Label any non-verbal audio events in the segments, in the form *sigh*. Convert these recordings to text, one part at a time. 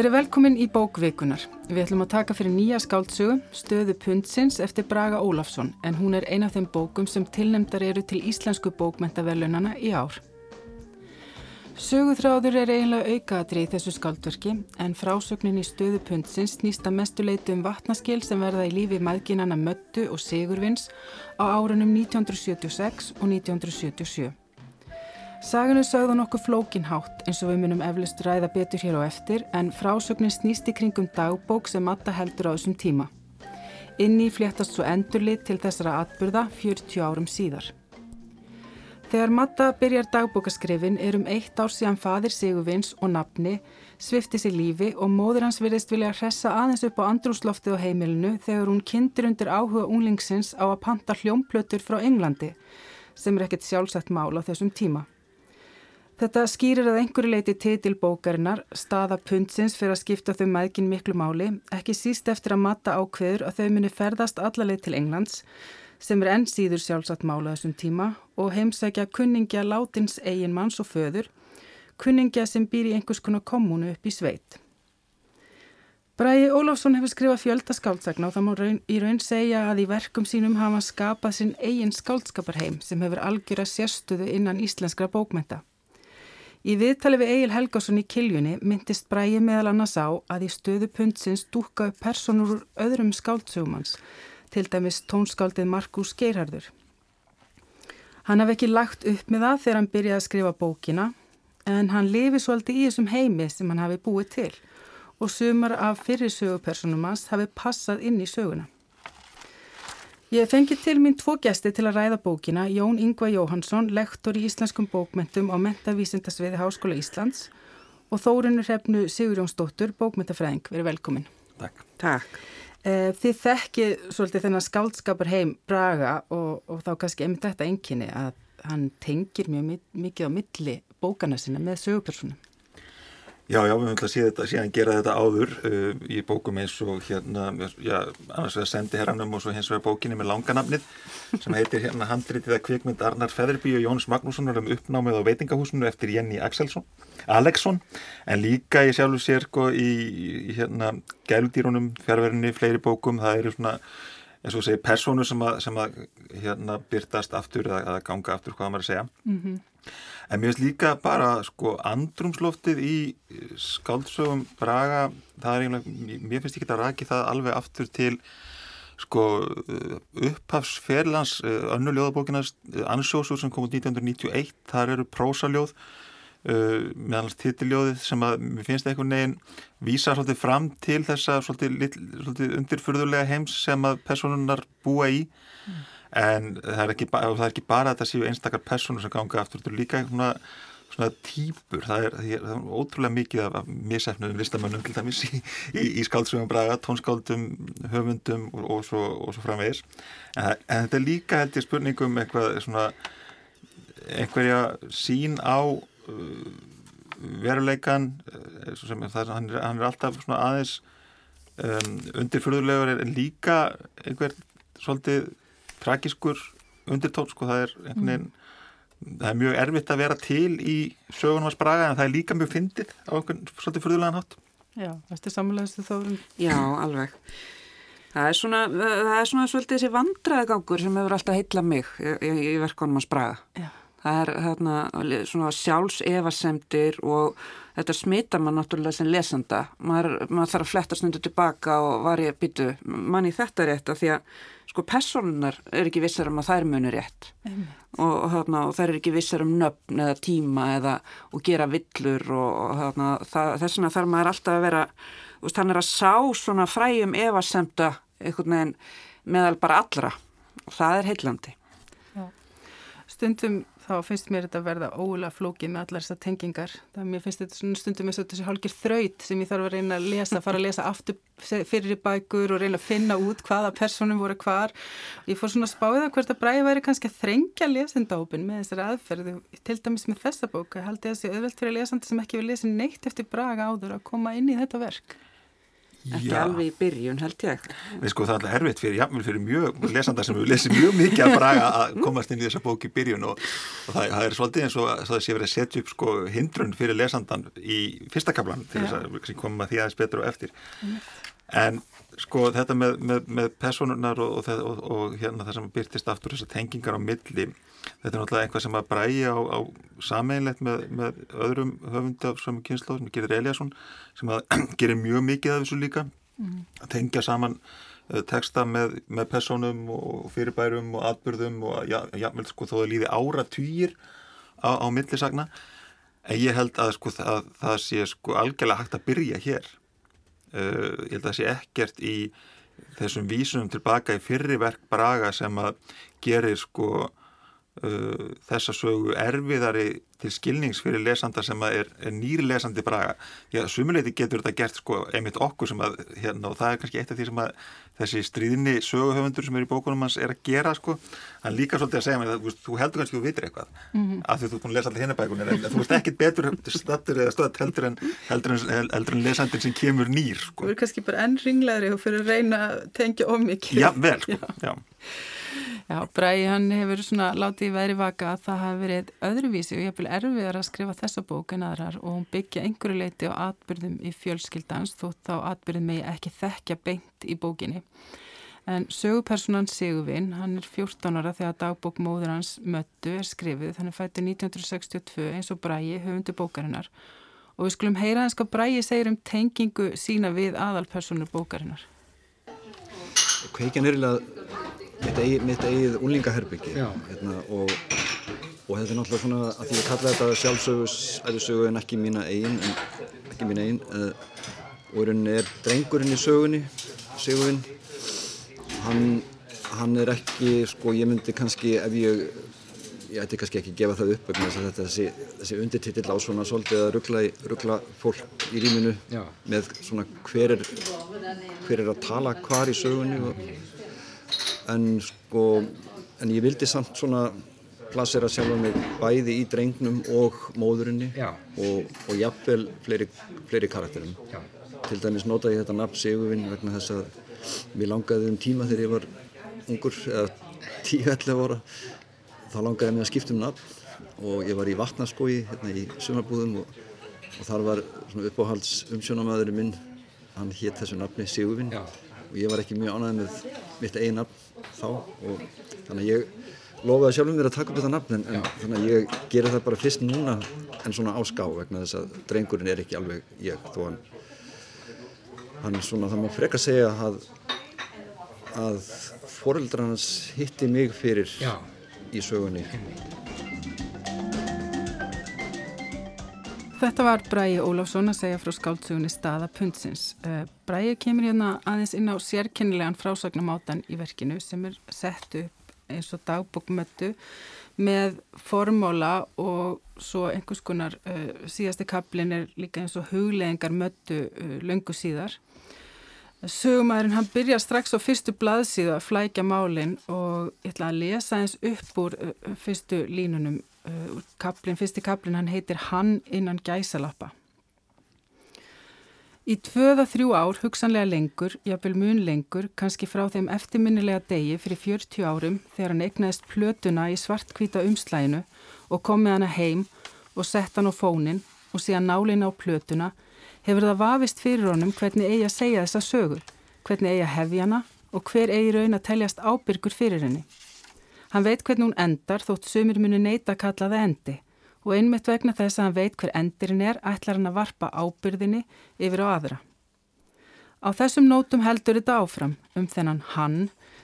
Verið velkomin í bókvikunar. Við ætlum að taka fyrir nýja skáldsögu, stöðu pundsins eftir Braga Ólafsson, en hún er ein af þeim bókum sem tilnemdar eru til íslensku bókmentaverlunana í ár. Söguþráður er eiginlega aukaðri í þessu skáldverki, en frásögnin í stöðu pundsins snýst að mestuleitu um vatnaskil sem verða í lífi maðginana Möttu og Sigurvins á árunum 1976 og 1977. Saganu sögðu nokkuð flókinhátt eins og við munum eflust ræða betur hér á eftir en frásögnin snýst í kringum dagbók sem Matta heldur á þessum tíma. Inni fléttast svo endurlit til þessara atbyrða 40 árum síðar. Þegar Matta byrjar dagbókaskrifin er um eitt ár síðan fadir Sigurvins og nafni svifti sér lífi og móður hans virðist vilja hressa aðeins upp á andrúsloftið á heimilinu þegar hún kindir undir áhuga unglingsins á að panta hljómplötur frá Englandi sem er ekkert sjálfsagt mál á þessum tíma. Þetta skýrir að einhverju leiti titil bókarinnar, staða pundsins fyrir að skipta þau maðgin miklu máli, ekki síst eftir að matta ákveður að þau muni ferðast allarleið til Englands, sem er enn síður sjálfsagt mála þessum tíma, og heimsækja kunningja látins eiginmanns og föður, kunningja sem býr í einhvers konar kommunu upp í sveit. Bræði Ólafsson hefur skrifað fjölda skáldsagna og það má raun, í raun segja að í verkum sínum hafa skapað sinn eigin skáldskaparheim sem hefur algjör að sérstuðu innan íslenskra bókmenta. Í viðtali við Egil Helgásson í Kiljunni myndist Bræi meðal annars á að í stöðu pundsins dúka upp personur úr öðrum skáldsögumans, til dæmis tónskáldið Markus Geirharður. Hann hafði ekki lagt upp með það þegar hann byrjaði að skrifa bókina, en hann lifi svolítið í þessum heimi sem hann hafi búið til og sumar af fyrir sögupersonum hans hafi passað inn í söguna. Ég fengi til mín tvo gæsti til að ræða bókina, Jón Yngva Jóhansson, lektor í íslenskum bókmentum á Mentavísindasviði Háskóla Íslands og Þórunur Hrefnu Sigurjónsdóttur, bókmentafræðing. Verið velkomin. Takk. Takk. Eh, þið þekki svolítið þennan skáldskapar heim Braga og, og þá kannski einmitt þetta enginni að hann tengir mjög mikið á milli bókana sinna með sögupersonum. Já, já, við höfum að þetta, síðan gera þetta áður uh, í bókum eins og hérna, já, annars vegar sendi herranum og svo hins vegar bókinni með langanamnið sem heitir hérna handritið að kvikmynd Arnar Feðurby og Jóns Magnússonar um uppnámið á veitingahúsinu eftir Jenny Axelsson, Alexson, en líka ég sjálfur sér sko í, í hérna gæludýrunum, fjárverinni, fleiri bókum, það eru svona eins og segi persónu sem að, sem að hérna byrtast aftur eða, ganga aftur, hvað maður að segja. Mm -hmm. En mér finnst líka bara sko andrumsloftið í skáldsögum Braga, það er einhverja, mér finnst ekki að raki það alveg aftur til sko upphafsferlans önnu ljóðabókinast Ansjósur sem kom út 1991, þar eru prósaljóð uh, meðal titilljóðið sem að mér finnst einhvern veginn vísa svolítið fram til þessa svolítið, svolítið undirfurðulega heims sem að personunar búa í. Mm en það er ekki, það er ekki bara að þetta séu einstakar personur sem ganga aftur, þetta er líka svona, svona týpur, það er, það er ótrúlega mikið af, af misefnum listamönnum til dæmis í, í, í skáldsögum braga, tónskáldum, höfundum og, og, svo, og svo framvegis. En, en þetta er líka held ég spurningum eitthvað svona einhverja sín á uh, veruleikan uh, sem, það, hann, er, hann er alltaf aðeins um, undirfyrðulegur en líka einhver svolítið tragiskur undirtón sko, það er einhvern veginn mm. það er mjög erfitt að vera til í sögunum að spraga en það er líka mjög fyndið á einhvern svolítið fyrðulegan hátt Já, þetta er samanlegastu þórun Já, alveg Það er svona, það er svona svolítið þessi vandraðgangur sem hefur alltaf heitla mig í, í, í verkonum að spraga Já. Það er hérna svona sjálfsefasemdir og þetta smita mann náttúrulega sem lesanda. Maður, maður þarf að fletta stundu tilbaka og var ég að byttu manni þetta rétt? Að því að sko personunar er ekki vissar um að þær munir rétt. Og, og, þarna, og þær er ekki vissar um nöfn eða tíma eða og gera villur og þarna, það, þess vegna þarf maður alltaf að vera er að sá svona fræjum evasemta einhvern veginn meðal bara allra. Og það er heillandi. Stundum þá finnst mér þetta að verða ólega flókið með allar þessar tengingar. Það mér finnst þetta svona stundum eins og þessi hálgir þraut sem ég þarf að reyna að lesa, fara að lesa aftur fyrir bækur og reyna að finna út hvaða personum voru hvar. Ég fór svona að spáða hvert að bræði væri kannski að þrengja lesendápin með þessari aðferðu, til dæmis með þessa bóka. Haldi þessi auðvelt fyrir lesandi sem ekki vil lesa neitt eftir braga áður að koma inn í þetta verk. Ekki Já. alveg í byrjun held ég. Við sko það er alltaf herfitt fyrir, jáfnvel fyrir mjög lesandar sem við lesum mjög mikið að braga að *laughs* komast inn í þessa bók í byrjun og, og það, það er svolítið eins og það sé verið að setja upp sko hindrun fyrir lesandan í fyrsta kaplan til þess að koma því aðeins betur og eftir. En sko þetta með, með, með personunar og, og, og hérna það sem byrtist aftur þessar tengingar á milli þetta er náttúrulega einhvað sem að bræja á, á sameinlegt með, með öðrum höfundi af saman kynslu sem gerir Eliasson sem að *clears throat* gerir mjög mikið af þessu líka. Mm. að tengja saman uh, texta með, með personum og fyrirbærum og atbyrðum og já, já, sko, þó að líði ára týjir á, á millisagna. En ég held að sko það, það sé sko algjörlega hægt að byrja hér uh, ég held að það sé ekkert í þessum vísunum tilbaka í fyrriverk Braga sem að gerir sko uh, þessa sögu erfiðari til skilnings fyrir lesanda sem er, er nýri lesandi braga. Já, sumuleiti getur þetta gert sko einmitt okkur sem að hérna og það er kannski eitt af því sem að þessi stríðinni söguhöfundur sem er í bókunum hans er að gera sko. Hann líka svolítið að segja mér að þú, þú heldur kannski að þú vitir eitthvað mm -hmm. af því þú er búin að lesa allir hinnabækunar en þú veist ekkit betur stattur eða stöðat heldur en, heldur en, heldur en lesandin sem kemur nýr sko. Þú er kannski bara enn ringleiri og fyrir að reyna að tengja om mikið. Já, vel sko. *laughs* Já. Já. Já, Bræði hann hefur svona látið í veðri vaka að það hafi verið öðruvísi og ég hef vel erfiðar að skrifa þessa bók en aðrar og hún byggja einhverju leiti á atbyrðum í fjölskyldans þó þá atbyrðum mig ekki þekkja beint í bókinni. En sögupersonan Sigurvin, hann er 14 ára þegar dagbók móður hans möttu er skrifið, hann er fættið 1962 eins og Bræði höfundu bókarinnar og við skulum heyra hans hvað Bræði segir um tengingu sína við aðalpersonur bókarinnar. Kveikjan er mitt eigið, mitt eigið unlingaherbyggi hérna, og, og þetta er náttúrulega svona að því að kalla þetta sjálfsögu en ekki mína eigin en, ekki mína eigin uh, og rauninni er drengurinn í sögunni Sigurinn. Hann, hann er ekki sko ég myndi kannski ef ég ég ætti kannski ekki að gefa það upp þetta þessi, þessi undirtitill á svona svolítið að ruggla, ruggla fólk í rýminu Já. með svona hver er hver er að tala hvar í sögunni og en sko en ég vildi samt svona plassera sjálf mig bæði í drengnum og móðurinni og, og jafnvel fleiri, fleiri karakterum. Já. til dæmis notaði ég þetta nafn Sigurvinn vegna þess að mér langaði um tíma þegar ég var ungur eða *laughs* 10-11 ára. Þá langaði mér að skipta um nafn og ég var í vatnaskói hérna í sumarbúðum og, og þar var uppáhalds umsjónamæðurinn minn. Hann hétt þessu nafni Sigurvinn og ég var ekki mjög ánæðið með mitt einn nafn þá og þannig að ég lofaði sjálfum mér að taka upp þetta nafn en, en þannig að ég gera það bara fyrst núna en svona á ská vegna þess að drengurinn er ekki alveg ég þó hann hann svona það má freka segja að að foreldrar hans hitti mig fyrir Já. í sögunni Þetta var Bræi Ólafsson að segja frá skáltsugunni staða pundsins. Uh, Bræi kemur hérna aðeins inn á sérkennilegan frásagnamátan í verkinu sem er sett upp eins og dagbókmöttu með formóla og svo einhvers konar uh, síðasti kaplin er líka eins og hugleðingar möttu uh, löngu síðar. Sögumæðurinn hann byrja strax á fyrstu blaðsíðu að flækja málinn og ég ætla að lesa eins upp úr fyrstu línunum kaplin, fyrsti kaplin hann heitir Hann innan gæsalappa. Í tvöða þrjú ár, hugsanlega lengur, jáfnvel mun lengur, kannski frá þeim eftirminnilega degi fyrir 40 árum þegar hann egnaðist plötuna í svartkvita umslæginu og kom með hana heim og sett hann á fónin og síðan nálin á plötuna, hefur það vafist fyrir honum hvernig eigi að segja þessa sögu, hvernig eigi að hefja hana og hver eigi raun að teljast ábyrgur fyrir henni. Hann veit hvernig hún endar þótt sumir muni neyta að kalla það endi og einmitt vegna þess að hann veit hver endirinn er ætlar hann að varpa ábyrðinni yfir á aðra. Á þessum nótum heldur þetta áfram um þennan hann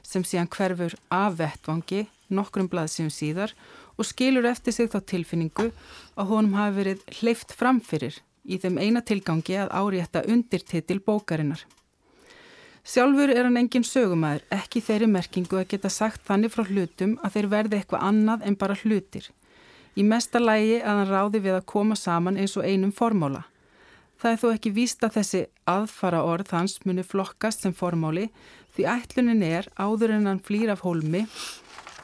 sem síðan hverfur af vettvangi nokkrum blaðsíum síðar og skilur eftir sig þá tilfinningu að honum hafi verið hleyft framfyrir í þeim eina tilgangi að árétta undirtitil bókarinnar. Sjálfur er hann engin sögumæður, ekki þeirri merkingu að geta sagt þannig frá hlutum að þeir verði eitthvað annað en bara hlutir. Í mesta lægi að hann ráði við að koma saman eins og einum formóla. Það er þó ekki víst að þessi aðfara orð hans muni flokkast sem formóli því ætlunin er áður en hann flýr af hólmi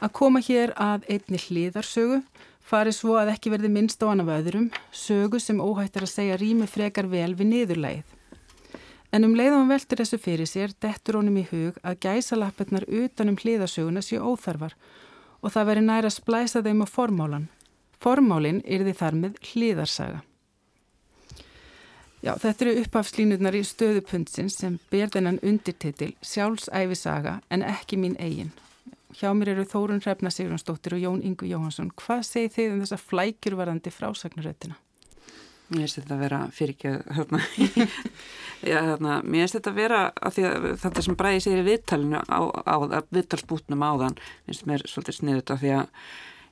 að koma hér að einni hlýðarsögu, farið svo að ekki verði minnst á hann af öðrum, sögu sem óhættir að segja rými frekar vel við niðurlægið. En um leiðum veldur þessu fyrir sér dettur honum í hug að gæsalappirnar utanum hliðasöguna séu óþarfar og það veri næra að splæsa þeim á formálan. Formálinn yrði þar með hliðarsaga. Já, þetta eru upphafslínurnar í stöðupundsins sem ber þennan undirtitil sjálfsæfisaga en ekki mín eigin. Hjá mér eru Þórun Hrefna Sigurðansdóttir og Jón Ingu Jóhansson. Hvað segir þið um þessa flækjurvarandi frásagnaröttina? Mér finnst þetta að vera fyrir ekki að höfna. *laughs* Já, þarna, mér finnst þetta að vera að að þetta sem bræði sér í viðtalinu á, á, viðtalsbútnum áðan finnst mér svolítið sniðut af því að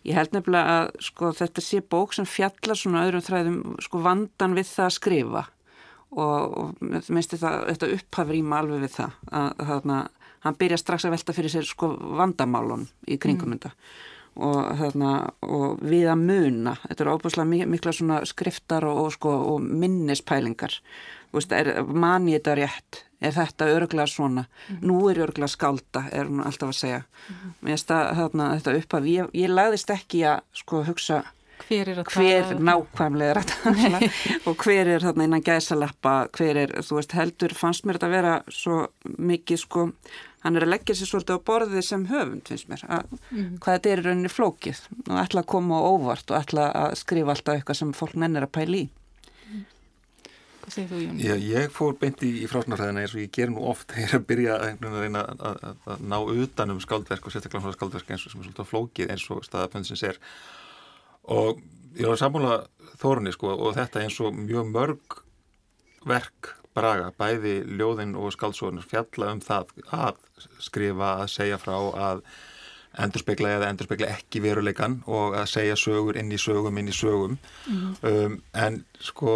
ég held nefnilega að sko, þetta sé bók sem fjallar svona öðrum þræðum sko, vandan við það að skrifa og, og minnst þetta, þetta upphafur íma alveg við það að þarna, hann byrja strax að velta fyrir sér sko vandamálun í kringum mm. Og, þarna, og við að muna. Þetta eru óbúslega mikla skriftar og, og sko og minnispælingar. Er mani þetta rétt? Er þetta örglega svona? Mm -hmm. nú er örglega skálda, er hún alltaf að segja. Mm -hmm. mér finnst þetta upphaf ég, ég lagðist ekki að sko hugsa hver er, hver nákvæmlega tala. *laughs* Og hver er þarna innan gæsaleppa hver er, þú veist, heldur fannst mér þetta að vera svo mikið sko, hann er að leggja sér svolítið á borðið sem höfund, finnst mér að, mm. hvað þetta er í rauninni flókið og ætla að koma á óvart og ætla að skrifa alltaf eitthvað sem fólk nennir að pæli í mm. Hvað segir þú, Jón? Já, ég fór beint í, í frásnarhæðina eins og ég ger nú oft þegar að byrja að reyna að, að, að ná utanum skáldverk og sérstaklega skáldverk eins og sem er svolítið flókið eins og staðapönsins er og ég var að sammála þórunni sko og þetta eins og mjög mörg verk braga, bæði ljóðinn og skálsóðunir fjalla um það að skrifa, að segja frá, að endurspegla eða endurspegla ekki veruleikan og að segja sögur inn í sögum, inn í sögum mm. um, en sko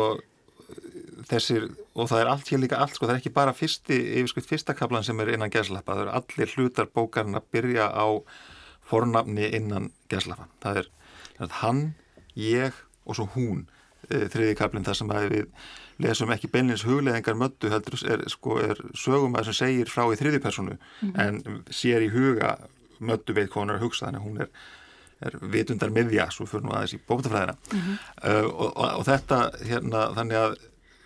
þessir, og það er allt hér líka allt sko, það er ekki bara fyrsti, yfirskrift fyrsta kaplan sem er innan geslappa, það eru allir hlutar bókarinn að byrja á fornafni innan geslappa, það er hann, ég og svo hún þriði kaplinn þar sem að við lesum ekki beinleins hugleðingar möttu heldur er, sko, er sögum að sem segir frá í þriði personu mm -hmm. en sér í huga möttu veit hvað hún er að hugsa þannig að hún er, er vitundar miðja svo fyrir nú aðeins í bóktafræðina mm -hmm. uh, og, og, og þetta hérna þannig að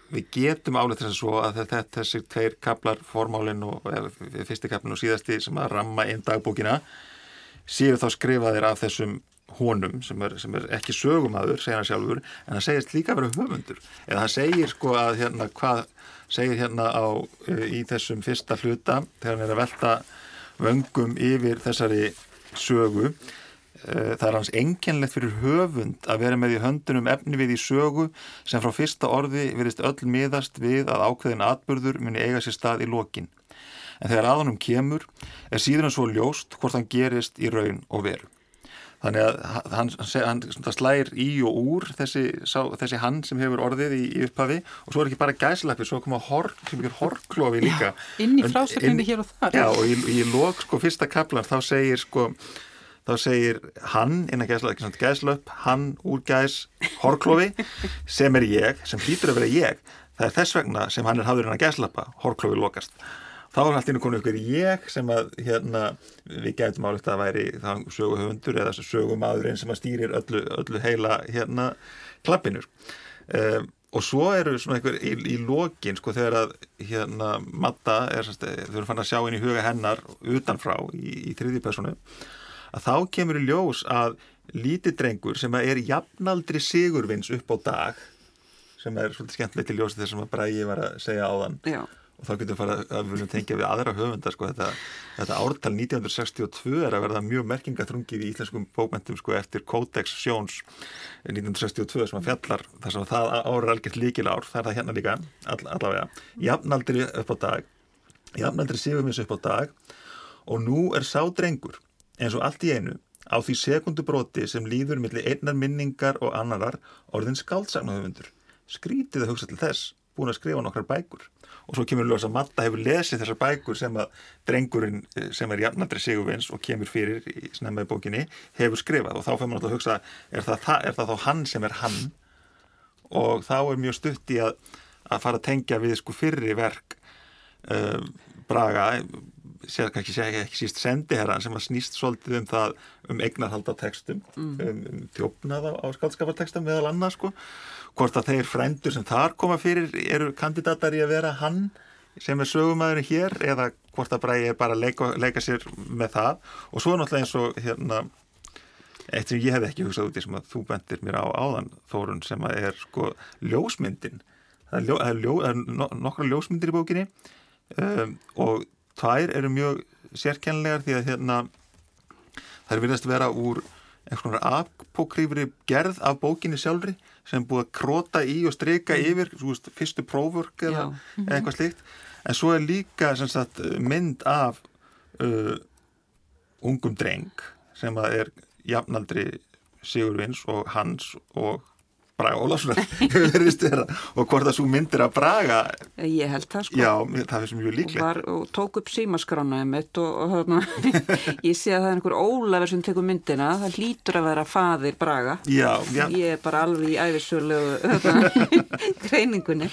við getum álið þess að svo að þetta, þessir tveir kaplar formálinn og fyrsti kaplinn og síðasti sem að ramma einn dagbókina séu þá skrifaðir af þessum honum sem er, sem er ekki sögumadur, segja hann sjálfur, en það segist líka að vera höfundur. Eða það segir sko að hérna hvað segir hérna á í þessum fyrsta hluta þegar hann er að velta vöngum yfir þessari sögu. Það er hans enginlegt fyrir höfund að vera með í höndunum efni við í sögu sem frá fyrsta orði verist öll miðast við að ákveðin atbyrður muni eiga sér stað í lokin. En þegar aðanum kemur er síður en svo ljóst hvort hann gerist í raun og veru. Þannig að hann, hann, hann slægir í og úr þessi, sá, þessi hann sem hefur orðið í, í upphafi og svo er ekki bara gæslappir, svo koma hor, horklofi líka. Já, inn í frásökninni hér og þar. Já, og í, í lók sko fyrsta kaplan þá segir sko, þá segir hann innan gæslapp, gæslapp, hann úr gæs horklofi *laughs* sem er ég, sem hlýtur að vera ég. Það er þess vegna sem hann er hafður innan gæslappa, horklofi lokast þá er alltaf komin ykkur ég sem að hérna, við gætum álegt að væri það söguhöfundur eða sögumadurinn sem að stýrir öllu, öllu heila hérna klappinur um, og svo eru svona ykkur í, í lokin sko þegar að hérna matta er þau eru fann að sjá inn í huga hennar utanfrá í, í þriði personu að þá kemur í ljós að lítið drengur sem er jafnaldri sigurvins upp á dag sem er svolítið skemmtilegt í ljósi þess að ég var að segja á þann Já og þá getum við að við tengja við aðra höfundar sko, þetta, þetta ártal 1962 er að verða mjög merkingaþrungið í íslenskum bókmentum sko, eftir Codex Sjóns 1962 sem að fjallar þar sem það ára er algjört líkil ár það er það hérna líka, all, allavega. Jafnaldri upp á dag. Jafnaldri sigumins upp á dag. Og nú er sá drengur eins og allt í einu á því sekundubróti sem líður millir einnar minningar og annarar orðin skáldsagnuhöfundur skrítið að hugsa til þess búin að skrifa nokkrar bækur. Og svo kemur ljós að Matta hefur lesið þessar bækur sem að drengurinn eh, sem er jafnandri sigurvins og kemur fyrir í snemmaði bókinni hefur skrifað. Og þá fyrir maður að hugsa er það, er það þá hann sem er hann? Og þá er mjög stutt í að, að fara að tengja við sko fyrri verk uh, Braga sér ekki, ekki, ekki síst sendiherran sem að snýst svolítið um það um eignarhald á textum mm. um, um þjófnað á, á skaldskapartextum meðal annað sko. Hvort að þeir frændur sem þar koma fyrir eru kandidatar í að vera hann sem er sögumæðurinn hér eða hvort að Bræi er bara að leika, leika sér með það. Og svo er náttúrulega eins og hérna eitt sem ég hef ekki hugsað út í sem að þú bendir mér á áðan Þórun sem að er sko ljósmyndin. Það er, ljó, það er, ljó, það er nokkra ljósmyndir í bókinni um, og tvær eru mjög sérkennilegar því að hérna það er viljast vera úr einhvern konar apokrífri gerð af bókinni sjálfri sem búið að króta í og streika mm. yfir veist, fyrstu prófurk eða, eða eitthvað slikt en svo er líka sagt, mynd af uh, ungum dreng sem að er jafnaldri Sigurvins og Hans og Braga Ólafsson *laughs* og hvort það svo myndir að Braga? Ég held það sko. Já, það er mjög líklegt. Og, og tók upp símaskránaði mitt og, og *laughs* ég sé að það er einhver Ólafur sem tekur myndina, það hlýtur að vera fadir Braga. Já, já. ég er bara alveg í æfisölu *laughs* greiningunni.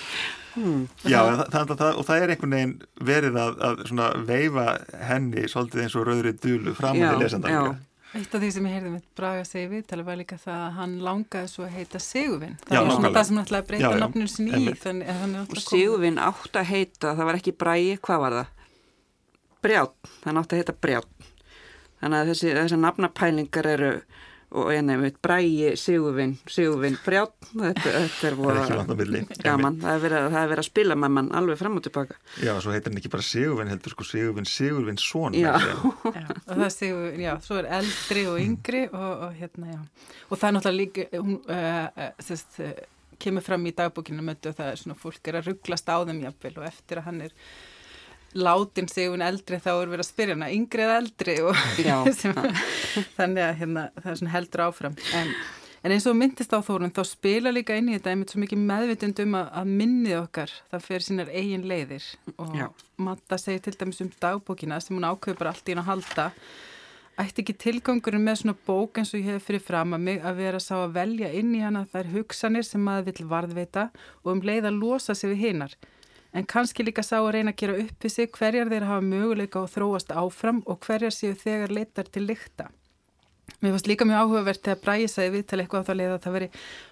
Hmm. já, það, það, og það er einhvern veginn verið að, að veifa henni svolítið eins og rauðri dúlu fram með lesandanlega Eitt af því sem ég heyrði með Braga segi viðtala var líka það að hann langaði svo að heita Sigurvinn. Það var svona það sem að breyta nafnum sin í. Þannig, og Sigurvinn átt að heita, það var ekki Bræi, hvað var það? Brjátt, hann átt að heita Brjátt. Þannig að þessi, þessi nafnapælingar eru og ég nefnir Bræi, Sigurvinn, Sigurvinn, Brjátt þetta, þetta er voru gaman. Það er verið að, að spila með mann alveg fram og tilbaka. Já, svo heitir hann ekki bara Sigurvinn heldur sko Sigurvinn, Sigurvinn són Já, *laughs* já og það er Sigurvinn, já, svo er eldri og yngri og, og hérna, já. Og það er náttúrulega líka hún, uh, sest, uh, kemur fram í dagbókinu möttu og það er svona fólk er að rugglast á þeim jafnvel og eftir að hann er látin sig um eldri þá er verið að spyrja hana yngri eða eldri og *laughs* þannig að hérna, það er svona heldur áfram. En, en eins og myndist á þórun þá spila líka inn í þetta einmitt svo mikið meðvitund um að, að minnið okkar það fer sínar eigin leiðir. Og Já. Matta segir til dæmis um dagbókina sem hún ákveður bara allt í hann að halda. Ætti ekki tilgangurinn með svona bók eins og ég hef fyrir fram að mig að vera sá að velja inn í hana þær hugsanir sem maður vill varðveita og um leið að losa sig við hinnar en kannski líka sá að reyna að gera upp við sig hverjar þeir hafa möguleika og þróast áfram og hverjar séu þegar leitar til lykta. Mér fannst líka mjög áhugavert þegar Bræði sagði viðtali eitthvað á það leið að það veri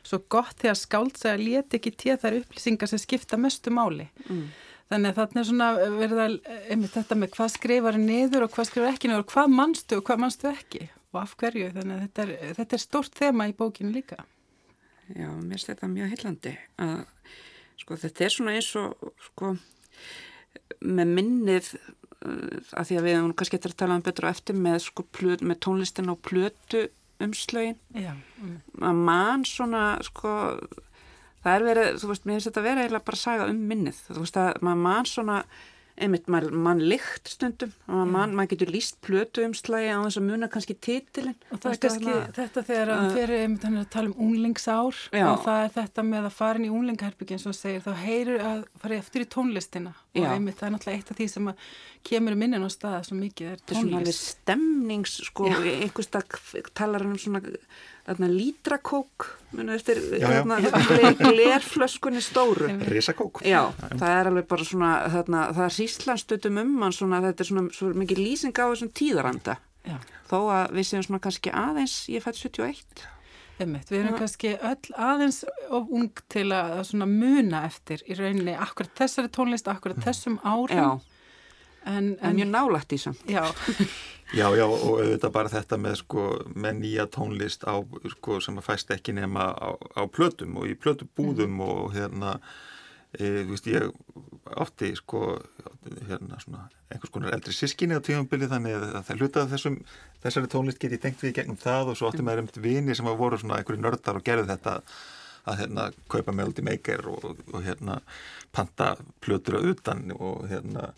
svo gott þegar skáldsæða leti ekki tíð þær upplýsingar sem skipta mestu máli. Mm. Þannig að þarna er svona verið að, einmitt þetta með hvað skrifar niður og hvað skrifar ekki niður og hvað mannstu og hvað mannstu ekki og af hverju. Þannig að þetta er, þetta er stórt þema í bókinu líka. Já, mér finnst þetta mjög hillandi að Sko þetta er svona eins og sko með minnið uh, að því að við erum kannski eftir að tala um betra eftir með, sko, plöt, með tónlistin og plötu umslögin mm. að mann svona sko það er verið, þú veist, mér finnst þetta að vera eiginlega bara að saga um minnið, þú veist að mann svona einmitt mann man lykt stundum og mann man getur líst plötu umslægi á þess að muna kannski títilinn og það er kannski þetta þegar uh, fyrir einmitt hann er að tala um unglingsár já. og það er þetta með að fara inn í unglingaherbyggin sem segir þá heyrur að fara eftir í tónlistina. Og einmitt það er náttúrulega eitt af því sem kemur minnin á staða svo mikið er tónlist. Það er svona stemnings sko, einhvers dag talar um svona þarna lítrakók eftir glerflöskunni stóru. Risakók. Já, það er alveg bara svona þarna, það er síslanstutum um mann svona, þetta er svona svo mikið lýsing á þessum tíðaranda. Já. þó að við séum svona kannski aðeins ég fætt 71 Einmitt, við erum kannski öll aðeins of ung til að muna eftir í rauninni akkurat þessari tónlist, akkurat þessum árum. Já En, en mjög nálægt í samt. Já. *laughs* já, já, og auðvitað bara þetta með, sko, með nýja tónlist á, sko, sem að fæst ekki nema á, á plötum og í plötubúðum mm. og hérna, e, þú veist, ég átti, sko, hérna, svona, einhvers konar eldri sískinni á tífambili þannig að það hlutað þessum, þessari tónlist geti tengt við gegnum það og svo átti mm. maður um vini sem að voru svona einhverju nördar og gerði þetta að hérna kaupa meldi meikar og, og hérna panta plötur á utan og hérna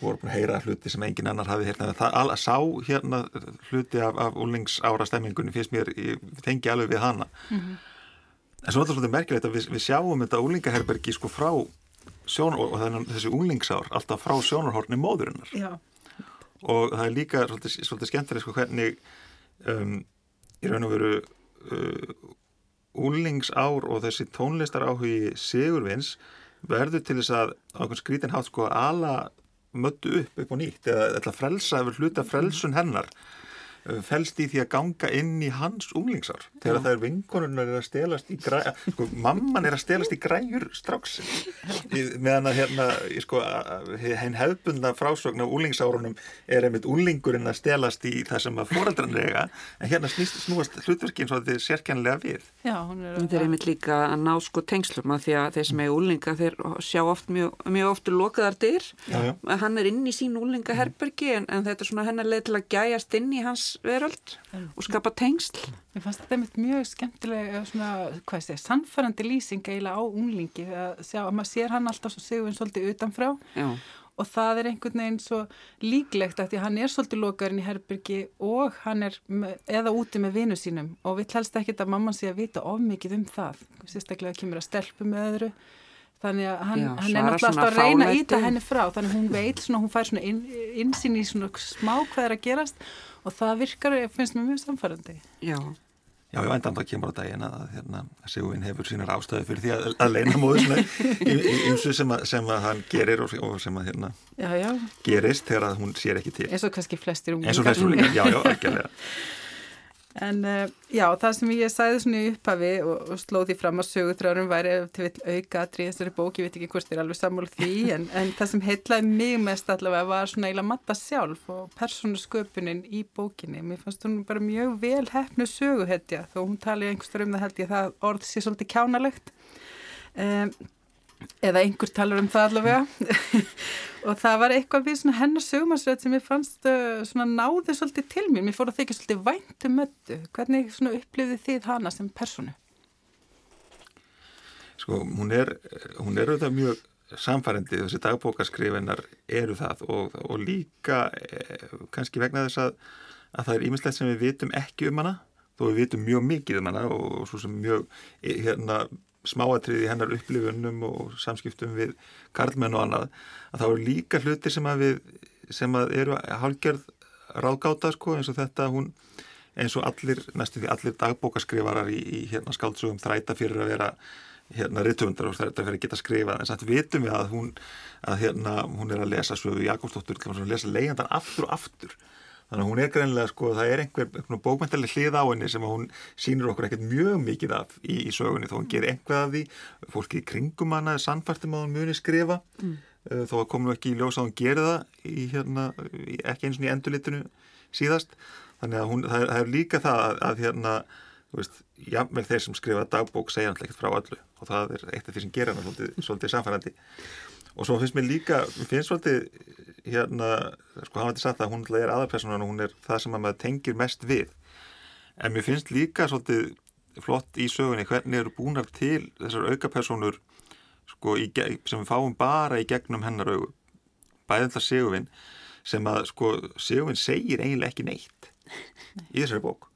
voru búin að heyra hluti sem engin annar hafi hérna, það sá hérna hluti af, af úlingsára stemmingunni finnst mér, ég tengi alveg við hana mm -hmm. en svo er þetta svolítið merkilegt að við, við sjáum þetta úlingaherbergi sko frá sjónar, og þannig þessi úlingsár alltaf frá sjónarhorni móðurinnar Já. og það er líka svolítið, svolítið skemmtileg sko hvernig um, í raun og veru uh, úlingsár og þessi tónlistar áhugi Sigurvins verður til þess að á einhvern skrítin hátt sko ala möttu upp upp og nýtt eða að frelsa yfir hluta frelsun hennar uh, felst í því að ganga inn í hans unglingsár þegar það er vinkonunar er að stelast í græjur sko, mamman er að stelast í græjur stráksin meðan að hérna sko, henn hefbundna frásögn af unglingsárunum er einmitt unglingurinn að stelast í það sem að foreldran rega en hérna snýst, snúast hlutverkinn svo að þið sérkjænlega við. Já, þeir er einmitt líka að ná sko tengslum að því að þeir sem er unlinga þeir sjá oft mjög, mjög oft lokaðar dyr. Hann er inn í sín unlingaherbergi en, en þetta er svona hennar leið til að gæjast inn í hans veröld og skapa tengsl. Ég fannst þetta einmitt mjög skemmtilega svona, hvað sé, sannfærandi lýsing eiginlega á unglingi. Að sjá að maður sér hann alltaf svo sigurinn svolítið utanfrá. Já. og það er einhvern veginn svo líklegt að því hann er svolítið lokarinn í herbergi og hann er með, eða úti með vinu sínum. Og við helst ekki að mamman sé að vita of mikið um það. Sérstaklega kemur að stelpu með öðru þannig að hann, Já, hann er náttúrulega alltaf að reyna að íta henni frá þannig að hún veit svona, hún fær svona inn, insýn í svona smá hvað er að gerast og það virkar, finnst mér mjög samfærandi Já Já, já, endan það kemur á daginn að, hérna, að Sigurvin hefur sínar ástöðu fyrir því að, að leina móðu eins og sem, sem að hann gerir og, og sem að hérna já, já. gerist þegar hún sér ekki til. Eins og kannski flestir unglingar. Eins og flestir unglingar, já, já, algjörlega. *laughs* En uh, já, það sem ég sæði svona í upphafi og, og slóði fram að sögutrárum væri til vill auka aðrið þessari bók, ég veit ekki hvort þér alveg sammál því, *laughs* en, en það sem heitlaði mig mest allavega var svona eiginlega matta sjálf og persónu sköpunin í bókinni. Mér fannst hún bara mjög vel hefnu söguhetja þó hún tali einhverstur um það held ég að það orð sé svolítið kjánalegt. Um, eða einhver talar um það allavega. *laughs* Og það var eitthvað við hennar sögumarsreit sem ég fannst uh, svona náði svolítið til mér, mér fór að þykja svolítið væntu um möttu, hvernig upplifði þið hana sem personu? Sko, hún er hún er auðvitað mjög samfærandi þessi dagbókaskrifinnar eru það. Og, og líka eh, kannski vegna þess að, að það er ímislegt sem við vitum ekki um hana. Þó við vitum mjög mikið um hana og svo sem mjög eh, hérna smáatrið í hennar upplifunum og samskiptum við karlmenn og annað að það eru líka hluti sem að við sem að eru hálgjörð ráðgáta sko eins og þetta hún eins og allir, næstu því allir dagbókaskrifarar í, í hérna skáldsugum þræta fyrir að vera hérna rittvöndar og þræta fyrir að geta skrifað en samt vitum við að hún að hérna hún er að lesa Svöfu Jakobsdóttur að lesa leiðandan aftur og aftur Þannig að hún er greinlega sko, það er einhver, bókmæntileg hlið á henni sem hún sínur okkur ekkert mjög mikið af í, í sögunni þó hún gerir einhvað af því, fólki í kringum hana er sannfærtum að hún muni skrifa mm. uh, þó að komu ekki í ljós að hún gerir það í, hérna, ekki eins og í endurlitinu síðast. Þannig að hún, það, er, það er líka það að, að hérna, þú veist, jámvel þeir sem skrifa dagbók segja hann ekkert frá öllu og það er eitt af því sem gerir hann svolítið, svolítið samfærandi. Og svo finnst mér líka, finnst svolítið hérna, sko hann til sagt að hún er aðarpersonan og hún er það sem að maður tengir mest við. En mér finnst líka svolítið flott í sögunni hvernig eru búinar til þessar aukapersonur sko í, sem við fáum bara í gegnum hennar augu. Bæðan það Sigurvin sem að sko Sigurvin segir eiginlega ekki neitt í þessari bók.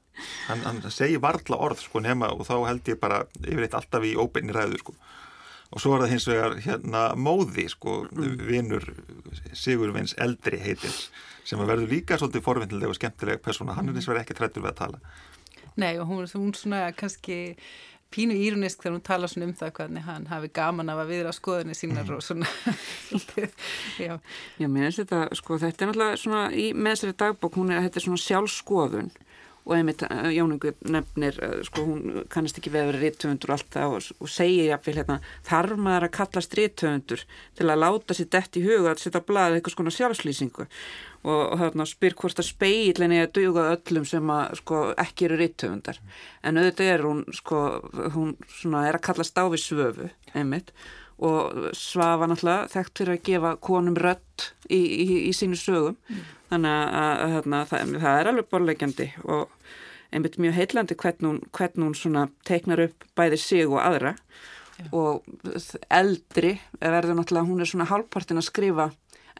Hann, hann segir varðla orð sko nema og þá held ég bara yfirleitt alltaf í óbeinni ræðu sko og svo er það hins vegar hérna móði sko, mm. vinnur Sigurvins eldri heitins sem verður líka svolítið forvinnilega og skemmtilega persóna, hann er hins vegar ekki trættur við að tala. Nei og hún, hún svona kannski pínu írunisk þegar hún tala svona um það hvernig hann hafi gaman af að viðra skoðinni sínar mm. og svona. *laughs* Já, Já mér finnst þetta sko, þetta er náttúrulega svona í meðsverði dagbók, hún er, þetta er svona sjálfskoðun og einmitt eh, Jóningu nefnir eh, sko hún kannast ekki vera rittöfundur og allt það og, og segir jáfnvel hérna þarf maður að kallast rittöfundur til að láta sér dett í huga að setja blað eitthvað svona sjálfslýsingu? Og, og þarna spyr hvort að speilin er að duga öllum sem að sko ekki eru rittöfundar en auðvitað er hún sko hún svona er að kallast á við svöfu einmitt. Og svafa náttúrulega þekkt fyrir að gefa konum rött í, í, í sínu sögum. Mm. Þannig að, að það, það er alveg borlegjandi og einmitt mjög heillandi hvern hún, hvern hún svona teiknar upp bæði sig og aðra. Já. og eldri verður náttúrulega, hún er svona hálfpartin að skrifa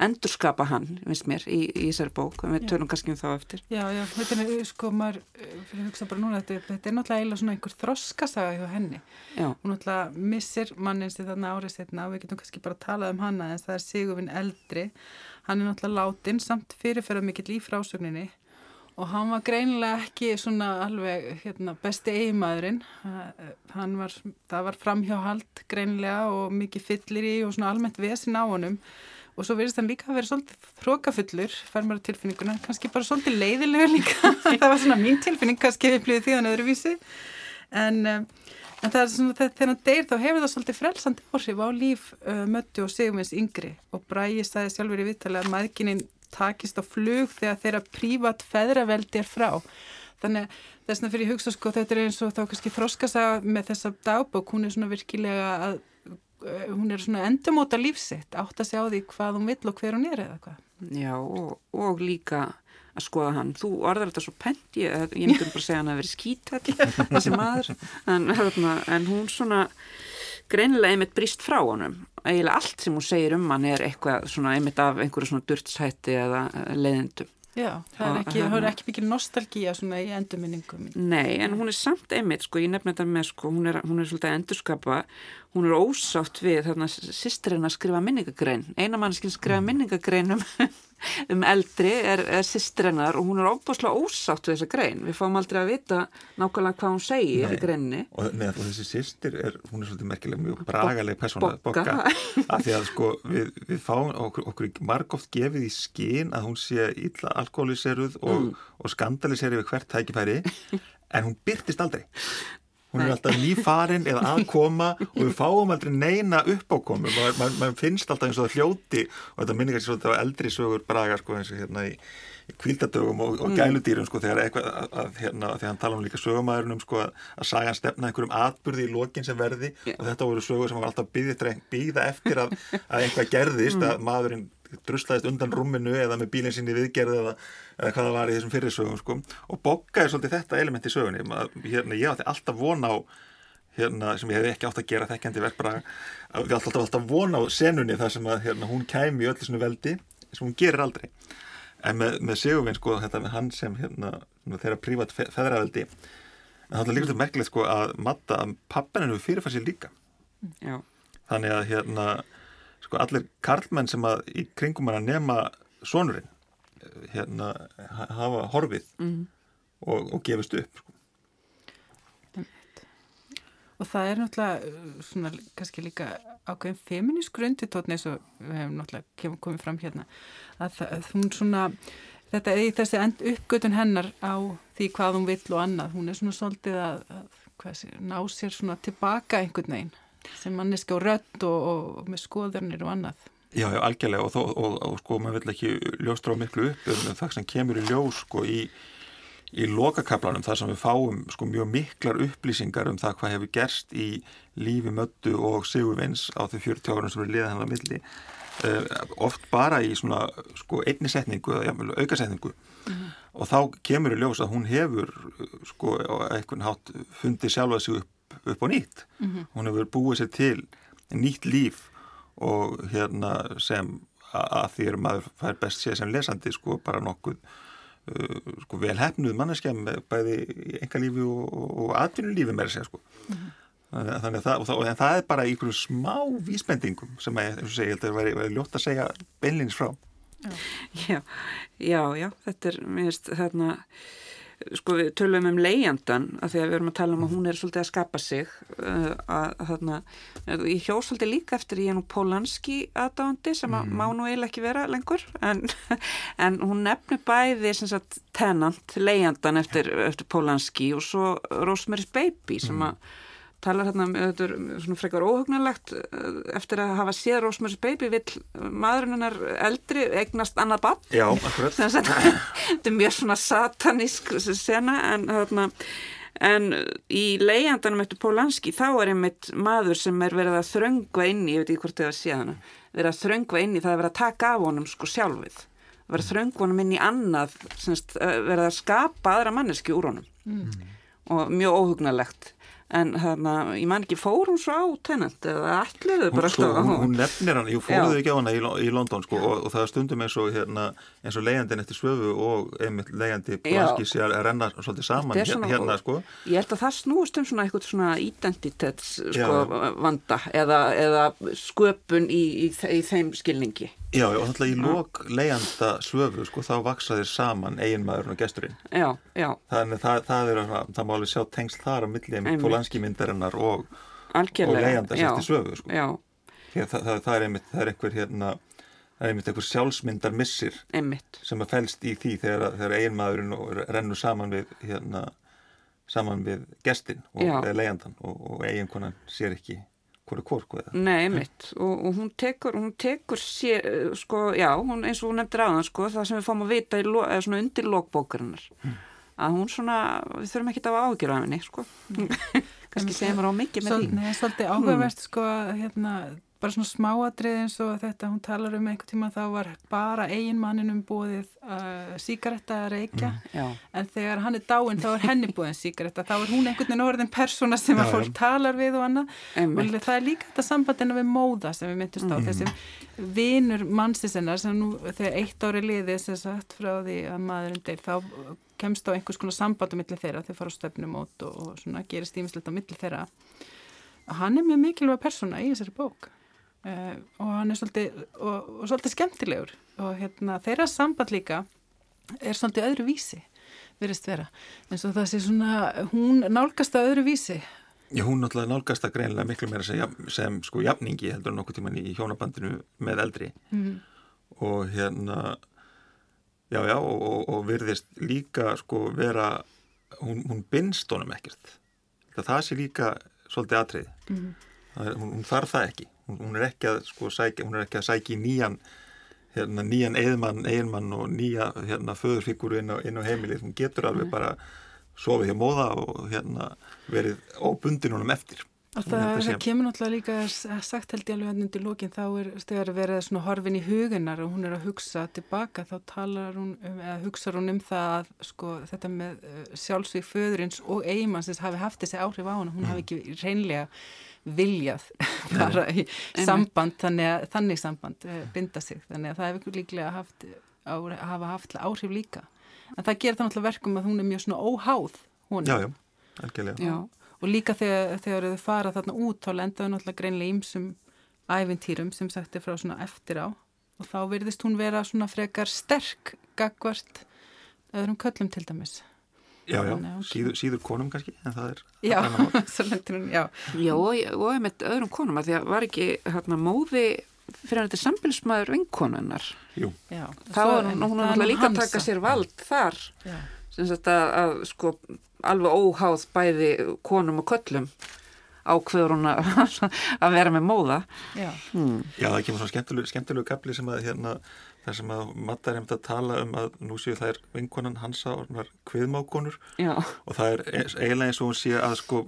endurskapa hann, finnst mér, í, í þessari bók. Og við tölum kannski um þá eftir. Já, já, þetta er, sko, maður fyrir að hugsa bara núna, þetta, þetta er náttúrulega eiginlega svona einhver þroskasaga hjá henni. Já. hún náttúrulega missir mannins í þarna árið setna og við getum kannski bara að tala um hanna en það er Sigurvin eldri hann er náttúrulega látin samt fyrirferða mikill í frásögninni og hann var greinilega ekki svona alveg hérna, besti eigimaðurinn hann var, það var framhjáhald greinilega og mikið fyllir í og svona almennt vesin á honum. Og svo verðist hann líka að vera svolítið þrókafullur, fær maður tilfinninguna, kannski bara svolítið leiðilegur líka, *laughs* það var svona mín tilfinning, kannski við blíðið því hann öðruvísi, en, um, en það er svona þegar hann deyr þá hefur það svolítið frelsandi áhrif á líf uh, möttu og sigumins yngri og Bræi staði sjálfur í vittali að maðgininn takist á flug þegar þeirra prívat feðraveldi er frá. Þannig þess vegna fyrir hugsa sko þetta er eins og þá kannski þróskasa með þessa dagbók, hún er svona virkilega að Eh, hún er svona endumóta lífsitt átt að sjá því hvað hún vill og hver hún er eða hvað. Já og, og líka að skoða hann. Þú orðar þetta svo pent, ég, ég myndi bara segja hann að vera skítall *laughs* þessi maður, en, hérna, en hún svona greinilega einmitt brist frá honum. Egilega allt sem hún segir um hann er eitthvað svona einmitt af einhverju svona durtshætti eða leiðindum. Já, það er ekki, það er ekki mikil nostalgíja svona í endurminningum. Nei, en hún er samt einmitt, sko, ég nefnir þetta með, sko, hún er, hún er svolítið að endurskapa, hún er ósátt við, þarna, sýstirinn að skrifa minningagrein, einamannskinn skrifa mm. minningagrein um um eldri er, er sýstrennar og hún er óbúslega ósátt við þessa grein. Við fáum aldrei að vita nákvæmlega hvað hún segir nei, í greinni. Og, nei, og þessi sýstir er, hún er svolítið merkileg mjög bragaleg persóna bokka. Af því að sko við, við fáum okkur, okkur margóft gefið í skín að hún sé illa alkoholiseruð og, mm. og skandaliseruð við hvert tækifæri *laughs* en hún byrtist aldrei hún er alltaf nýfarin eða aðkoma og við fáum aldrei neina uppákomu maður mað, mað finnst alltaf eins og það hljóti og þetta minnir kannski svolítið á eldri sögur braga sko eins og hérna í, í kvildadögum og, og mm. gæludýrum sko þegar eitthvað að, að, hérna, þegar hann tala um líka sögumæðurinn sko að, að saga hann stefna einhverjum atbyrði í lokin sem verði yeah. og þetta voru sögur sem var alltaf býða eftir að eitthvað gerðist mm. að maðurinn druslaðist undan rúminu eða með bílinn sinni viðgerð eða, eða hvað það var í þessum fyrirsögum sko. og bokka er svolítið þetta element í sögunni hérna, ég átti alltaf vona á hérna, sem ég hef ekki átt að gera þekkjandi verkbara við átti alltaf alltaf vona á senunni þar sem að hérna, hún kæmi í öllu svona veldi sem hún gerir aldrei en með, með Sigurvin sko þetta með hann sem hérna, þeirra prívat feðraveldi en það er líka merkilegt sko að matta að pappinu fyrirfæð sér líka Já. þannig að hérna sko allir karlmenn sem að í kringum hann að nema sonurinn hérna hafa horfið mm. og, og gefist upp sko. og það er náttúrulega svona kannski líka ákveðin feminísk grunditótni eins og við hefum náttúrulega komið fram hérna að það, hún svona þetta er í þessi uppgötun hennar á því hvað hún vill og annað hún er svona svolítið að, að sé, ná sér svona tilbaka einhvern veginn sem manneski og rött og, og með skoðurnir og annað. Já, já, algjörlega og, og, og, og sko, maður vill ekki ljóstra á miklu upp um það sem kemur í ljós sko í, í lokakaplanum þar sem við fáum sko mjög miklar upplýsingar um það hvað hefur gerst í lífi möttu og sigurvins á þau 40 árum sem við liða hennar milli uh, oft bara í svona sko einni setningu eða ja, aukasetningu mm -hmm. og þá kemur í ljós að hún hefur sko á einhvern hátt fundið sjálfa sig upp upp á nýtt mm -hmm. hún hefur búið sér til nýtt líf og hérna sem að því er maður fær best sér sem lesandi sko bara nokkuð uh, sko vel hefnuð manneskja með bæði engalífi og, og, og atvinnulífi með þessi sko mm -hmm. þannig að það, það, en það er bara einhverju smá vísbendingum sem að, eins og segja, ég held að það væri, ljótt að segja beinleins frá Já, já, já, þetta er, mér finnst, þarna sko við tölum um leijandan að því að við erum að tala um að hún er svolítið að skapa sig uh, að þarna ég hjó svolítið líka eftir ég nú Pólanski aðdáðandi sem að mm. má nú eiginlega ekki vera lengur en, *laughs* en hún nefnir bæði sagt, tenant, leijandan eftir, eftir Pólanski og svo Rosemary's Baby sem að mm talar hérna um, þetta er svona frekar óhugnulegt eh, eftir að hafa séð Rosemary's Baby vill maðurinn hennar eldri eignast annað bann Já, akkurat. Þetta er mjög svona satanísk sena en hérna En í leiðandanum eftir Pólanski þá er einmitt maður sem er verið að þröngva inn í, ég veit ekki hvort þið var síðan, verið að þröngva inn í það að verið að taka af honum sko sjálfið, verið að þröngva honum inn í annað, semst, verið að skapa aðra manneski úr honum. Mm. og mjög óhugnalegt en hérna, ég man ekki, fór hún svo á tennant eða þau bara sko, hún, hún nefnir hann, jú fóruðu ekki á hana í, í London sko og, og það stundum eins og hérna, eins og leiðandin eftir svöfu og einmitt leiðandi Polanski sé að renna svolítið saman svona, hérna sko. Ég held að það snúist um svona eitthvað svona identitets sko vanda eða, eða sköpun í, í, í þeim skilningi. Já, og að í lók leiðanda svöfu sko þá vaksa þér saman eiginmaðurinn og gesturinn. Já, já. Þannig það, það er að það má alveg sjá tengsl þar á millið með pólanskimyndarinnar og, og leiðanda sérst í svöfu sko. Það, það, það er einmitt, það er einhver hérna, er einmitt einhver sjálfsmyndar missir einmitt. sem að fælst í því þegar, þegar eiginmaðurinn rennur saman við hérna, saman við gestin og leiðandan og, og eiginkonan sér ekki hverju hvorku eða. Nei, einmitt og, og hún tekur, hún tekur sér, sko, já, hún, eins og hún nefndir aðan sko, það sem við fáum að vita lo, undir lókbókarinnar hmm. Að hún svona, við þurfum ekki að ágjur af henni sko. *laughs* Kannski segja mér á mikið með því. Nei, svolítið áhugavert hmm. sko hérna bara svona smáadrið eins og þetta hún talar um einhver tíma þá var bara eiginmanninum búið uh, síkaretta að reykja. Mm, en þegar hann er dáinn þá er henni búið síkaretta þá er hún einhvern veginn orðin persóna sem já, að fólk já. talar við og annað. Og það er líka þetta sambandina við móða sem við myndust á mm. þessum vinur mannsisennar sem nú þegar eitt ári liðið sem sagt frá því að maðurinn deyr þá kemst á einhvers konar samband á milli þeirra þau fara á stefnum og, og svona gerist ímislegt á milli þeirra. Hann er mjög mikilvæg persóna í þessari bók. Uh, og hann er svolítið, og, og svolítið skemmtilegur. Og hérna, þeirra samband líka er svolítið öðru vísi verist vera, eins og það sé svona hún nálgast að öðru vísi Já, hún náttúrulega nálgast að greinlega miklu meira sem, sem sko jafningi heldur nokkuð tíman í hjónabandinu með eldri. Mm. og hérna já, já, og, og, og virðist líka sko vera hún, hún binst honum ekkert. Það sé líka svolítið atrið mm. hún, hún þarf það ekki. Hún er ekki að sko sækja, hún er ekki að sækja í nýjan hérna, nýjan eðmann, eðmann og nýja hérna föðurfíkuru inn inn á heimilið, hún getur alveg mm. bara sofið hjá móða og hérna verið óbundin honum eftir og það, það kemur náttúrulega líka sagt held ég alveg hann undir lókin þá er stegar verið svona horfin í hugunar og hún er að hugsa tilbaka þá talar hún um, eða hugsa hún um það að sko þetta með uh, sjálfsvík föðurins og eigimannsins hafi haft þessi áhrif á hann hún mm. hafi ekki reynlega viljað bara í samband þannig, að, þannig samband uh, binda sig þannig að það hefur líklega haft, á, hafa haft áhrif líka en það gerir það náttúrulega verkum að hún er mjög svona óháð hún. Já, já, algjörlega. Já, og líka þegar, þegar þau fara þarna út þá lendaðu náttúrulega greinlega ímsum ævintýrum sem sagt er frá svona eftir á og þá verðist hún vera svona frekar sterk gagvart öðrum köllum til dæmis Já, já, síður, síður konum kannski, en það er... Já, *laughs* svo lendur hún, já. Já, og ég með öðrum konum, að því að var ekki hérna móði fyrir þetta sambilsmaður vinkonunnar. Jú. Já. Þá er hún, hún er líka að taka sér vald þar, sem sagt að, að sko alveg óháð bæði konum og köllum ákveður hún *laughs* að vera með móða. Já, hmm. já það kemur svona skemmtilegu, skemmtilegu kapli sem að hérna þar sem að Matta er hefðið að tala um að nú séu það er vinkonan hansa og hviðmákonur og það er eiginlega eins og hún sé að sko,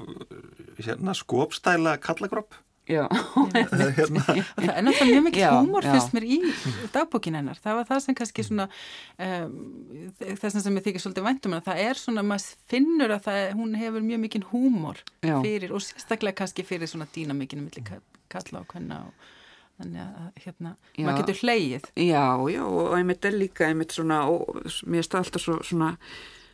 hérna, skopstæla kallagrópp Já. *laughs* hérna. það er náttúrulega mjög mikið húmor fyrst mér í dagbókin hennar. Það var það sem kannski svona um, þess að sem ég þykir svolítið væntum það er svona, maður finnur að það, hún hefur mjög mikið húmor fyrir og sérstaklega kannski fyrir svona dýnamikinu millir kalla og hvenna og þannig að hérna, já. maður getur hleyið Já, já, og einmitt er líka einmitt svona, og mér er alltaf svo, svona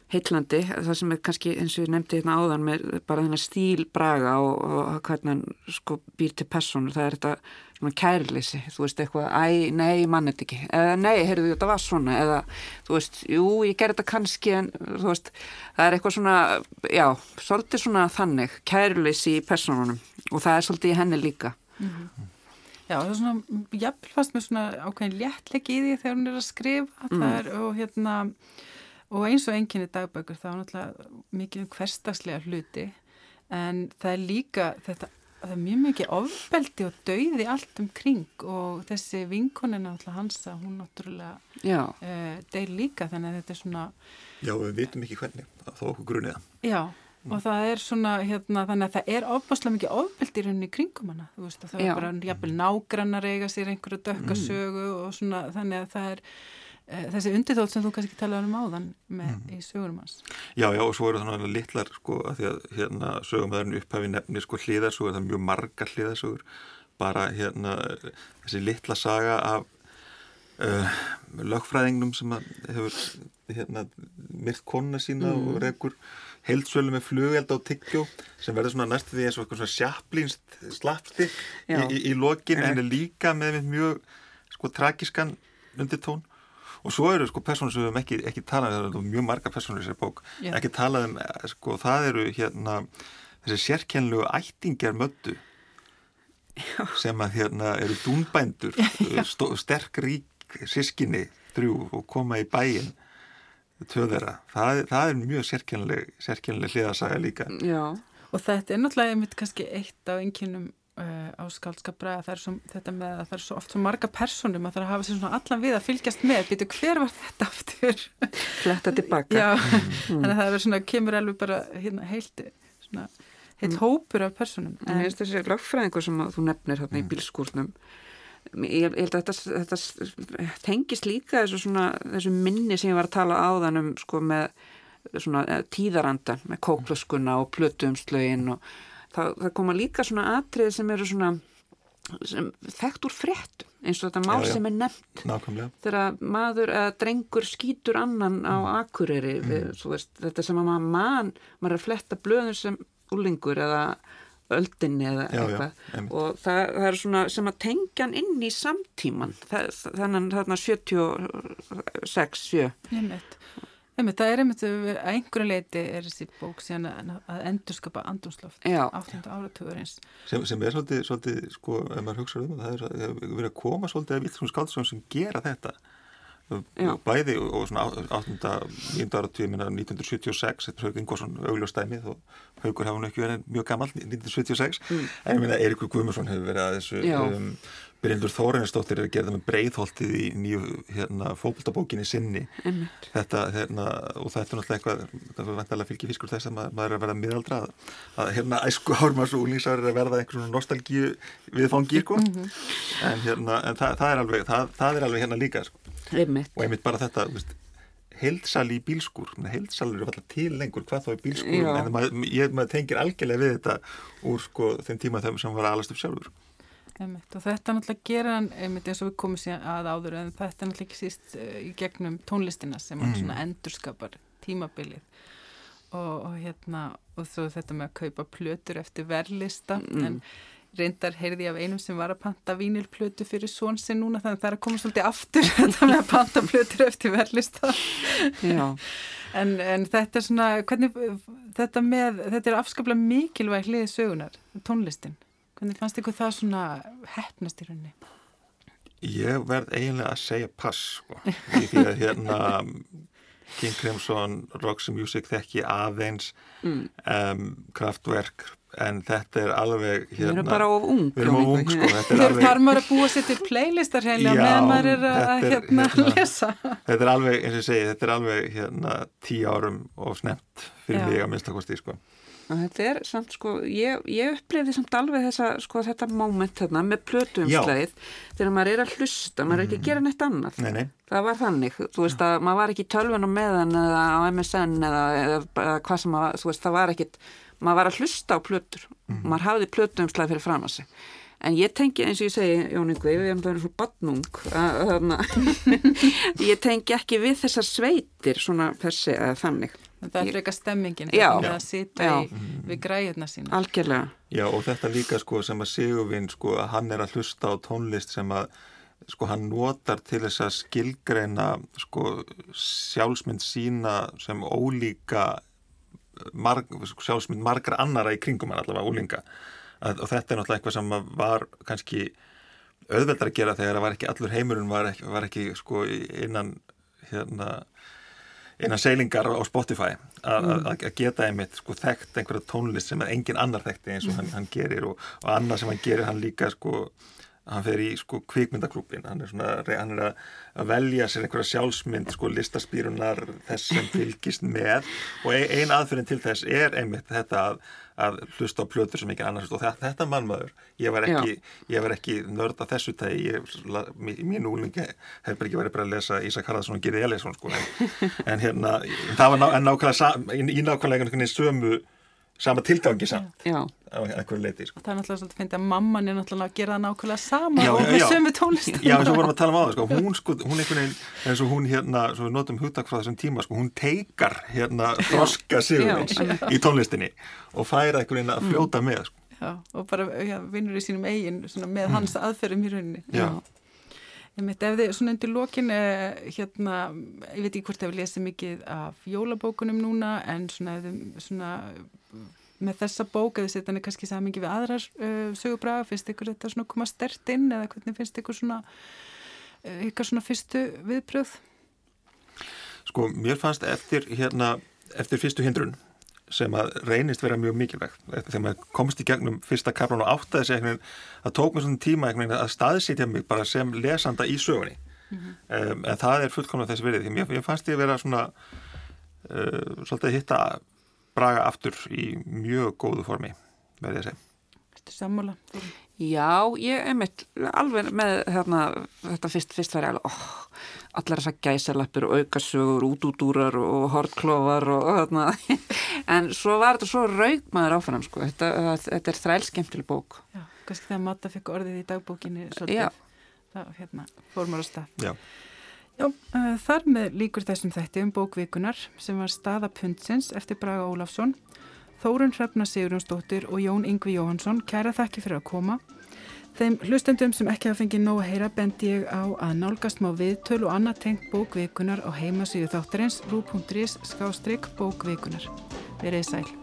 heitlandi, það sem er kannski eins og ég nefndi hérna áðan með bara þennar stílbraga og, og hvernig hann sko býr til personur, það er þetta svona kærleysi, þú veist eitthvað æ, nei, mann þetta ekki, eða nei, heyrðu þetta var svona, eða þú veist jú, ég ger þetta kannski en þú veist það er eitthvað svona, já svolítið svona þannig, kærleysi í personunum og það er svolítið í henni líka. Mm -hmm. Já, það er svona, jafnvel fast með svona ákveðin léttleik í því þegar hún er að skrifa. Mm. er, og hérna og eins og enginni dagbækur þá er náttúrulega mikið um hverstagslega hluti. En það er líka þetta, það er mjög mikið ofbeldi og dauði allt um kring og þessi vinkonina náttúrulega hansa, hún náttúrulega uh, deyr líka. Þannig að þetta er svona Já, við vitum ekki hvernig, þá okkur grunniða Já Mm. og það er svona, hérna, þannig að það er ofbáslega mikið ofbeldi í rauninni kringum hana þú veist, það er bara nágrannar eiga sér einhverju dökkasögu mm. og svona, þannig að það er þessi undirþótt sem þú kannski talaði um áðan með mm. í sögurum hans. Já, já, og svo eru náttúrulega litlar, sko, að því að hérna, sögumöðurinn upphafi nefnir, sko, hliðarsögur það er mjög margar hliðarsögur bara, hérna, þessi litla saga af uh, lögfræðingnum sem hefur, hérna, myrt konuna sína mm. og rekur heilsvölu með flugeld á tyggjó sem verður svona næstu því eins og eitthvað svona sjaplínst slapstik í, í, í lokin en er líka með mjög sko tragískan undirtón og svo eru sko personur sem við hefum ekki, ekki talað um, það eru mjög marga personur í þessari bók Já. ekki talað um, sko það eru hérna þessi sérkennlu ættingjar möttu Já. sem að hérna eru dúnbændur sterk rík sískinni þrjú og koma í bæin töðera, það, það er mjög sérkjænleg, sérkjænleg hliðasaga líka Já. og þetta er náttúrulega einmitt kannski eitt af enginum uh, á skaldskapra það er svo, þetta með að það er svo oft svo marga personum að það er að hafa sér svona allan við að fylgjast með býtu hver var þetta aftur fletta tilbaka Já, mm. þannig að það er svona, kemur alveg bara hérna, heilt svona, heilt mm. hópur af personum en þessi lagfræðingur sem þú nefnir hérna mm. í bílskúrnum ég held að þetta, þetta tengist líka þessu, svona, þessu minni sem ég var að tala á þann um sko með svona eh, tíðarandan með kóklöskuna og plötuumslögin og það, það koma líka svona atrið sem eru svona sem þekkt úr fréttum eins og þetta mál já, já. sem er nefnt Nákvæmlega. þegar maður eða drengur skýtur annan á mm. akureyri mm. veist, þetta sem að maður mann maður er að fletta blöður sem úlingur eða öldinni eða já, eitthvað já, og það, það er svona sem að tengja hann inn í samtíman þannig að þarna 76 7 Einmitt, það er einmitt að einhverju leiti er þessi bók síðan að endurskapa andrumsloft 18. áratugurins sem, sem er svolítið, svolítið sko, ef maður hugsa um það, það er verið að koma svolítið af vittum skáldsum sem gera þetta Já. bæði og svona 8. 9. áratugum 1976, þetta er Haug Ingvarsson augljóstæmið og Haugur hafa nú ekki verið mjög gammal 1976 mm. en ég minna Eirikur Guðmursson hefur verið að þessu um, Bryndur Þóreinsdóttir er gerðið með breyðholtið í nýju hérna, fókbaltabókinni sinni þetta, hérna, og þetta er náttúrulega eitthvað það er vantilega fylgið fiskur þess að maður, maður er að verða miðaldra að, hérna æsku hármars og úlísar er að verða einhvern svona nostalgíu viðfangir sko. mm -hmm. en, hérna, en það, það er alveg það, það er alveg hérna líka sko. einmitt. og einmitt bara þetta veist, heilsal í bílskur heilsal eru alltaf til lengur hvað þá er bílskur en maður, ég, maður tengir algjörlega við þetta úr sko, þeim tíma þeim sem var aðalast upp sjálfur Einmitt, og þetta náttúrulega gera hann einmitt eins og við komum síðan að áður en þetta náttúrulega ekki síst uh, í gegnum tónlistina sem hann mm. svona endurskapar tímabilið. Og, og hérna og svo þetta með að kaupa plötur eftir verðlista mm. en reyndar heyrði ég af einum sem var að panta vínilplötu fyrir svonsinn núna þannig að það er að koma svolítið aftur *laughs* þetta með að panta plötur eftir verðlista. *laughs* En, en þetta er svona hvernig, þetta með þetta er afskaplega mikilvæg hliðið sögunar tónlistin Hvernig fannst ykkur það svona hefnast í rauninni? Ég verð eiginlega að segja pass sko. því að hérna King Crimson, Roxy Music þekki aðeins mm. um, kraftverk en þetta er alveg hérna, við erum bara of ung við erum of ung sko þar maður að búa sér til playlistar hérna meðan maður er að hérna hérna, lesa þetta er alveg, eins og ég segi, þetta er alveg hérna tíu árum og snemt fyrir Já. mig að minnstakosti sko Þetta er samt sko, ég, ég upplefði samt alveg þessa, sko, þetta moment þarna með plötuumslæðið þegar maður er að hlusta, maður er ekki að gera neitt annað. Nei, nei. Það var þannig, þú veist að maður var ekki í tölvunum meðan eða á MSN eða, eða, hvað sem maður, þú veist, það var ekkit, maður var að hlusta á plötur, mm. maður hafði plötuumslæðið fyrir fram að sig. En ég tengi, eins og ég segi, Jón Yngvi, við erum bara svo badnung, *laughs* *laughs* ég tengi ekki við þessar sveitir svona persi eða þannig. Það er freka stemmingin er að sita við græðina sína Algjörlega. Já og þetta líka sko sem að Sigurvinn sko að hann er að hlusta á tónlist sem að sko hann notar til þess að skilgreina sko sjálfsmynd sína sem ólíka marg, sjálfsmynd margra annara í kringum hann allavega ólinga að, og þetta er náttúrulega eitthvað sem var kannski auðveldar að gera þegar það var ekki allur heimurinn var ekki, var ekki sko innan hérna einan seilingar á Spotify að mm. geta einmitt sko þekkt einhverja tónlist sem engin annar þekkti eins og hann, hann gerir og, og annað sem hann gerir hann líka sko hann fer í sko kvikmyndaklúpin hann er svona, hann er að, að velja sér einhverja sjálfsmynd sko listaspýrunar þess sem fylgist með. Og ein aðferðin til þess er einmitt þetta að að hlusta á plötur sem ekki annars og þetta, þetta mannmaður, ég var ekki, ekki nörda þessu tægi í mín úlingi hefur ekki verið bara að lesa Ísak Harðarsson og Giri Elesson sko, en, *laughs* en hérna það var ná, nákvæmlega í nákvæmlega einhvern veginn sömu sama tilgangi samt já. á einhverju leiti sko. það er náttúrulega svolítið að finna að mamman er náttúrulega að gera það nákvæmlega sama já, og með sömu tónlist já eins og vorum að tala um á það sko. hún sko, hún einhvern veginn eins og hún hérna, svo við notum hugtak frá þessum tíma sko, hún teikar hérna þroska sigurins í tónlistinni og færa einhvern veginn að mm. fljóta með sko. já, og bara vinnur í sínum eigin með mm. hans aðferðum í rauninni já Ég mitt ef þið svona undir lokin hérna, ég veit ekki hvort þið hefur lesið mikið af jólabókunum núna en svona, svona með þessa bók eða setja henni kannski samingi við aðrar uh, sögubraga, finnst ykkur þetta svona koma stert inn eða hvernig finnst ykkur svona Ykkar svona fyrstu viðbröð? Sko, mér fannst eftir hérna, eftir fyrstu hindrun sem að reynist vera mjög mikilvægt. Þegar maður komst í gegnum fyrsta kaplan og áttaði sig einhvern veginn, það tók mér svona tíma einhvern veginn að staðsitja mig bara sem lesanda í sögunni. Mm -hmm. um, en það er fullkomlega þessi verið því mér, mér fannst ég vera svona uh, svolítið hitta braga aftur í mjög góðu formi verðið að segja. Þetta er sammála? Já, ég er mitt alveg með hérna, þetta fyrst, fyrst var ég alveg oh, allar þessar gæsalappir og aukasugur, útúdúrar og hortklófar og, og þarna. *laughs* En svo var þetta svo raugmaður áfram sko, þetta, þetta er þrælskemtileg bók. Já, kannski þegar Matta fikk orðið í dagbókinni svolítið, það hérna, fór maður á stað. Já, Já uh, þar með líkur þessum þætti um bókvikunar sem var staða pundsins eftir Braga Ólafsson Þórun Hrefna Sigurjónsdóttir og Jón Yngvi Jóhansson kæra þakki fyrir að koma Þeim hlustendum sem ekki hafa fengið nóg að heyra bendi ég á að nálgast má viðtöl og annað tengt bókvikunar á heimasíðu þáttarins rú.is skástrygg bókvikunar. Verið sæl.